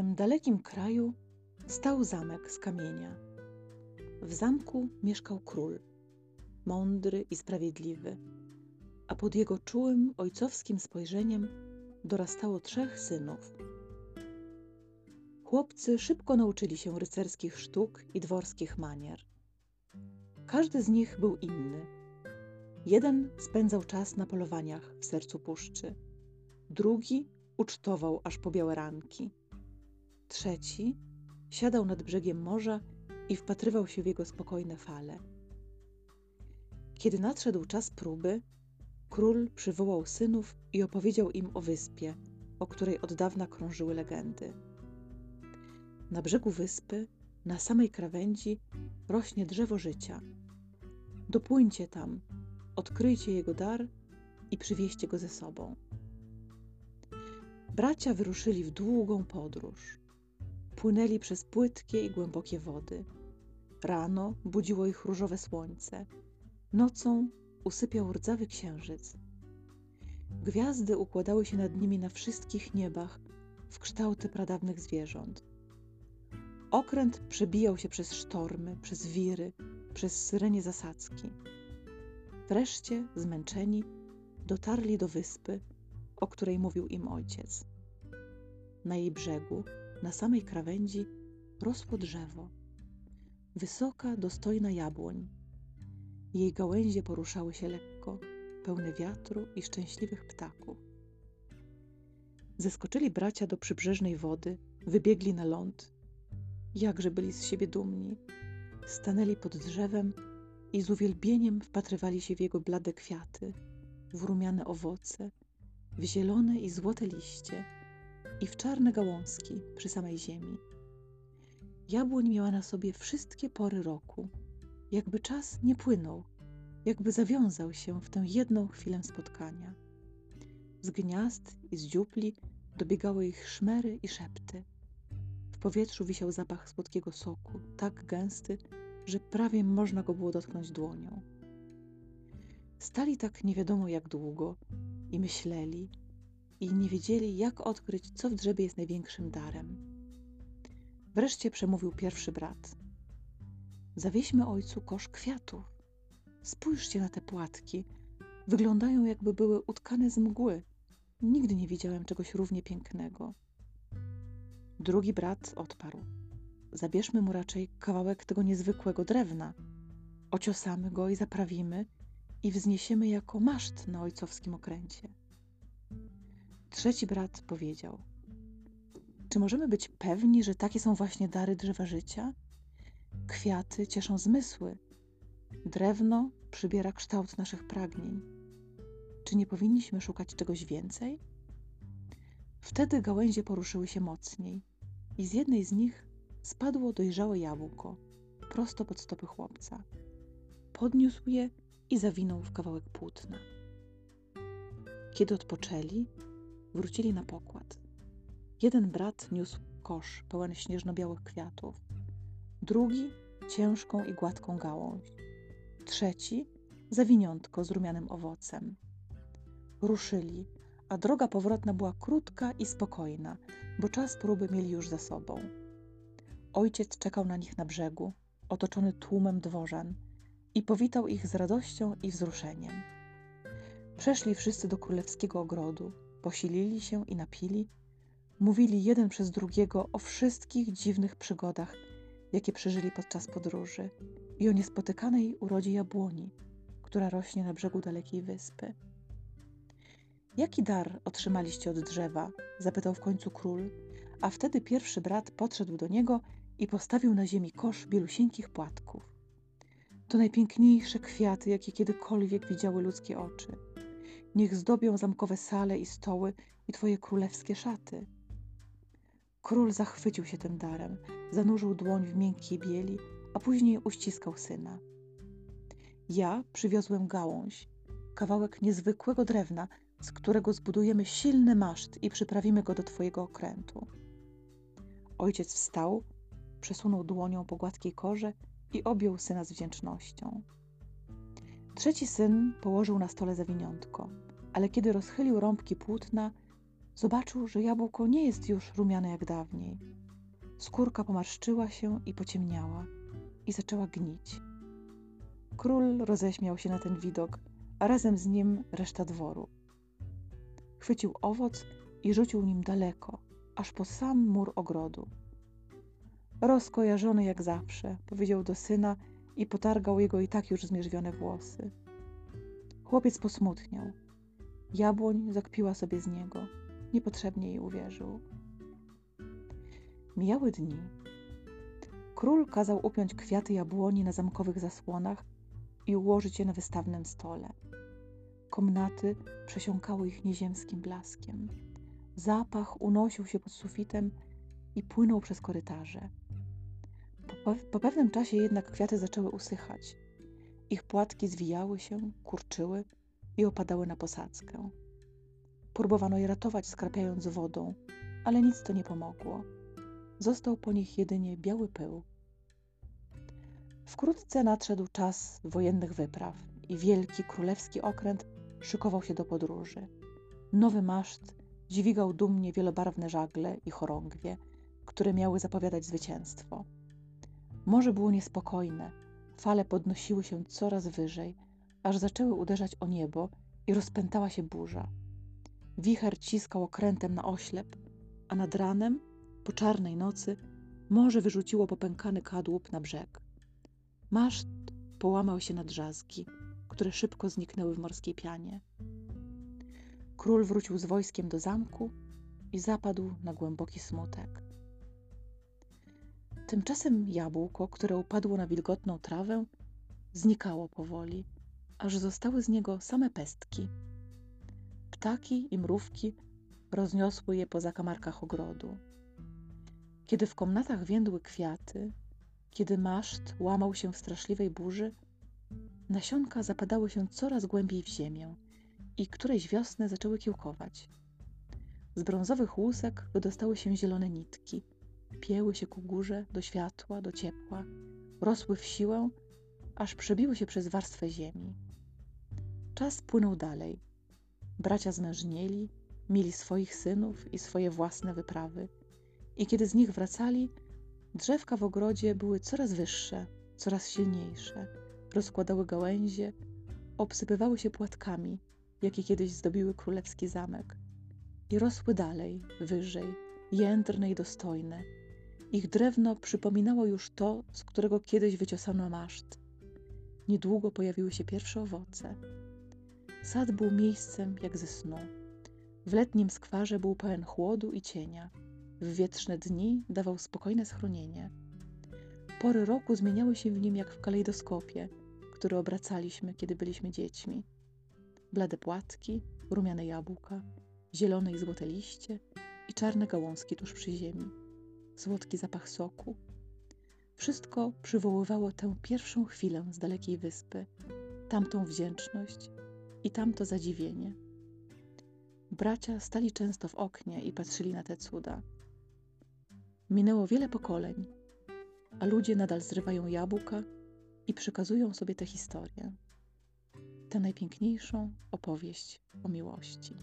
pewnym dalekim kraju stał zamek z kamienia. W zamku mieszkał król, mądry i sprawiedliwy, a pod jego czułym, ojcowskim spojrzeniem dorastało trzech synów. Chłopcy szybko nauczyli się rycerskich sztuk i dworskich manier. Każdy z nich był inny. Jeden spędzał czas na polowaniach w sercu puszczy, drugi ucztował aż po białe ranki. Trzeci siadał nad brzegiem morza i wpatrywał się w jego spokojne fale. Kiedy nadszedł czas próby, król przywołał synów i opowiedział im o wyspie, o której od dawna krążyły legendy. Na brzegu wyspy, na samej krawędzi, rośnie drzewo życia. Dopłyńcie tam, odkryjcie jego dar i przywieźcie go ze sobą. Bracia wyruszyli w długą podróż. Płynęli przez płytkie i głębokie wody. Rano budziło ich różowe słońce, nocą usypiał rdzawy księżyc. Gwiazdy układały się nad nimi na wszystkich niebach w kształty pradawnych zwierząt. Okręt przebijał się przez sztormy, przez wiry, przez syrenie zasadzki. Wreszcie, zmęczeni, dotarli do wyspy, o której mówił im ojciec. Na jej brzegu, na samej krawędzi, rosło drzewo. Wysoka, dostojna jabłoń. Jej gałęzie poruszały się lekko, pełne wiatru i szczęśliwych ptaków. Zeskoczyli bracia do przybrzeżnej wody, wybiegli na ląd. Jakże byli z siebie dumni. Stanęli pod drzewem i z uwielbieniem wpatrywali się w jego blade kwiaty, w rumiane owoce, w zielone i złote liście i w czarne gałązki przy samej ziemi. Jabłoń miała na sobie wszystkie pory roku, jakby czas nie płynął, jakby zawiązał się w tę jedną chwilę spotkania. Z gniazd i z dziupli dobiegały ich szmery i szepty. W powietrzu wisiał zapach słodkiego soku, tak gęsty, że prawie można go było dotknąć dłonią. Stali tak nie wiadomo jak długo i myśleli, i nie wiedzieli, jak odkryć, co w drzewie jest największym darem. Wreszcie przemówił pierwszy brat. Zawieźmy ojcu kosz kwiatów. Spójrzcie na te płatki. Wyglądają, jakby były utkane z mgły. Nigdy nie widziałem czegoś równie pięknego. Drugi brat odparł. Zabierzmy mu raczej kawałek tego niezwykłego drewna. Ociosamy go i zaprawimy i wzniesiemy jako maszt na ojcowskim okręcie. Trzeci brat powiedział: Czy możemy być pewni, że takie są właśnie dary drzewa życia? Kwiaty cieszą zmysły, drewno przybiera kształt naszych pragnień. Czy nie powinniśmy szukać czegoś więcej? Wtedy gałęzie poruszyły się mocniej i z jednej z nich spadło dojrzałe jabłko prosto pod stopy chłopca. Podniósł je i zawinął w kawałek płótna. Kiedy odpoczęli, wrócili na pokład. Jeden brat niósł kosz pełen śnieżno-białych kwiatów, drugi ciężką i gładką gałąź, trzeci zawiniątko z rumianym owocem. Ruszyli, a droga powrotna była krótka i spokojna, bo czas próby mieli już za sobą. Ojciec czekał na nich na brzegu, otoczony tłumem dworzan i powitał ich z radością i wzruszeniem. Przeszli wszyscy do królewskiego ogrodu, posilili się i napili, mówili jeden przez drugiego o wszystkich dziwnych przygodach, jakie przeżyli podczas podróży i o niespotykanej urodzie jabłoni, która rośnie na brzegu dalekiej wyspy. Jaki dar otrzymaliście od drzewa? zapytał w końcu król, a wtedy pierwszy brat podszedł do niego i postawił na ziemi kosz bielusieńkich płatków. To najpiękniejsze kwiaty, jakie kiedykolwiek widziały ludzkie oczy. Niech zdobią zamkowe sale i stoły i twoje królewskie szaty. Król zachwycił się tym darem, zanurzył dłoń w miękkiej bieli, a później uściskał syna. Ja przywiozłem gałąź, kawałek niezwykłego drewna, z którego zbudujemy silny maszt i przyprawimy go do twojego okrętu. Ojciec wstał, przesunął dłonią po gładkiej korze i objął syna z wdzięcznością. Trzeci syn położył na stole zawiniątko, ale kiedy rozchylił rąbki płótna, Zobaczył, że jabłko nie jest już rumiane jak dawniej. Skórka pomarszczyła się i pociemniała i zaczęła gnić. Król roześmiał się na ten widok, a razem z nim reszta dworu. Chwycił owoc i rzucił nim daleko, aż po sam mur ogrodu. Rozkojarzony jak zawsze, powiedział do syna i potargał jego i tak już zmierzwione włosy. Chłopiec posmutniał. Jabłoń zakpiła sobie z niego. Niepotrzebnie jej uwierzył. Mijały dni. Król kazał upiąć kwiaty jabłoni na zamkowych zasłonach i ułożyć je na wystawnym stole. Komnaty przesiąkały ich nieziemskim blaskiem. Zapach unosił się pod sufitem i płynął przez korytarze. Po, pewnym czasie jednak kwiaty zaczęły usychać. Ich płatki zwijały się, kurczyły i opadały na posadzkę. Próbowano je ratować, skrapiając wodą, ale nic to nie pomogło. Został po nich jedynie biały pył. Wkrótce nadszedł czas wojennych wypraw i wielki królewski okręt szykował się do podróży. Nowy maszt dźwigał dumnie wielobarwne żagle i chorągwie, które miały zapowiadać zwycięstwo. Morze było niespokojne, fale podnosiły się coraz wyżej, aż zaczęły uderzać o niebo i rozpętała się burza. Wicher ciskał okrętem na oślep, a nad ranem, po czarnej nocy, morze wyrzuciło popękany kadłub na brzeg. Maszt połamał się na drzazgi, które szybko zniknęły w morskiej pianie. Król wrócił z wojskiem do zamku i zapadł na głęboki smutek. Tymczasem jabłko, które upadło na wilgotną trawę, znikało powoli, aż zostały z niego same pestki. Ptaki i mrówki rozniosły je po zakamarkach ogrodu. Kiedy w komnatach więdły kwiaty, kiedy maszt łamał się w straszliwej burzy, nasionka zapadały się coraz głębiej w ziemię i którejś wiosny zaczęły kiełkować. Z brązowych łusek wydostały się zielone nitki, pieły się ku górze, do światła, do ciepła, rosły w siłę, aż przebiły się przez warstwę ziemi. Czas płynął dalej. Bracia zmężnieli, mieli swoich synów i swoje własne wyprawy. I kiedy z nich wracali, drzewka w ogrodzie były coraz wyższe, coraz silniejsze, rozkładały gałęzie, obsypywały się płatkami, jakie kiedyś zdobiły królewski zamek. I rosły dalej, wyżej, jędrne i dostojne. Ich drewno przypominało już to, z którego kiedyś wyciosano maszt. Niedługo pojawiły się pierwsze owoce. Sad był miejscem jak ze snu. W letnim skwarze był pełen chłodu i cienia. W wietrzne dni dawał spokojne schronienie. Pory roku zmieniały się w nim jak w kalejdoskopie, który obracaliśmy, kiedy byliśmy dziećmi. Blade płatki, rumiane jabłka, zielone i złote liście i czarne gałązki tuż przy ziemi, słodki zapach soku. Wszystko przywoływało tę pierwszą chwilę z dalekiej wyspy, tamtą wdzięczność i tamto zadziwienie. Bracia stali często w oknie i patrzyli na te cuda. Minęło wiele pokoleń, a ludzie nadal zrywają jabłka i przekazują sobie tę historię, tę najpiękniejszą opowieść o miłości.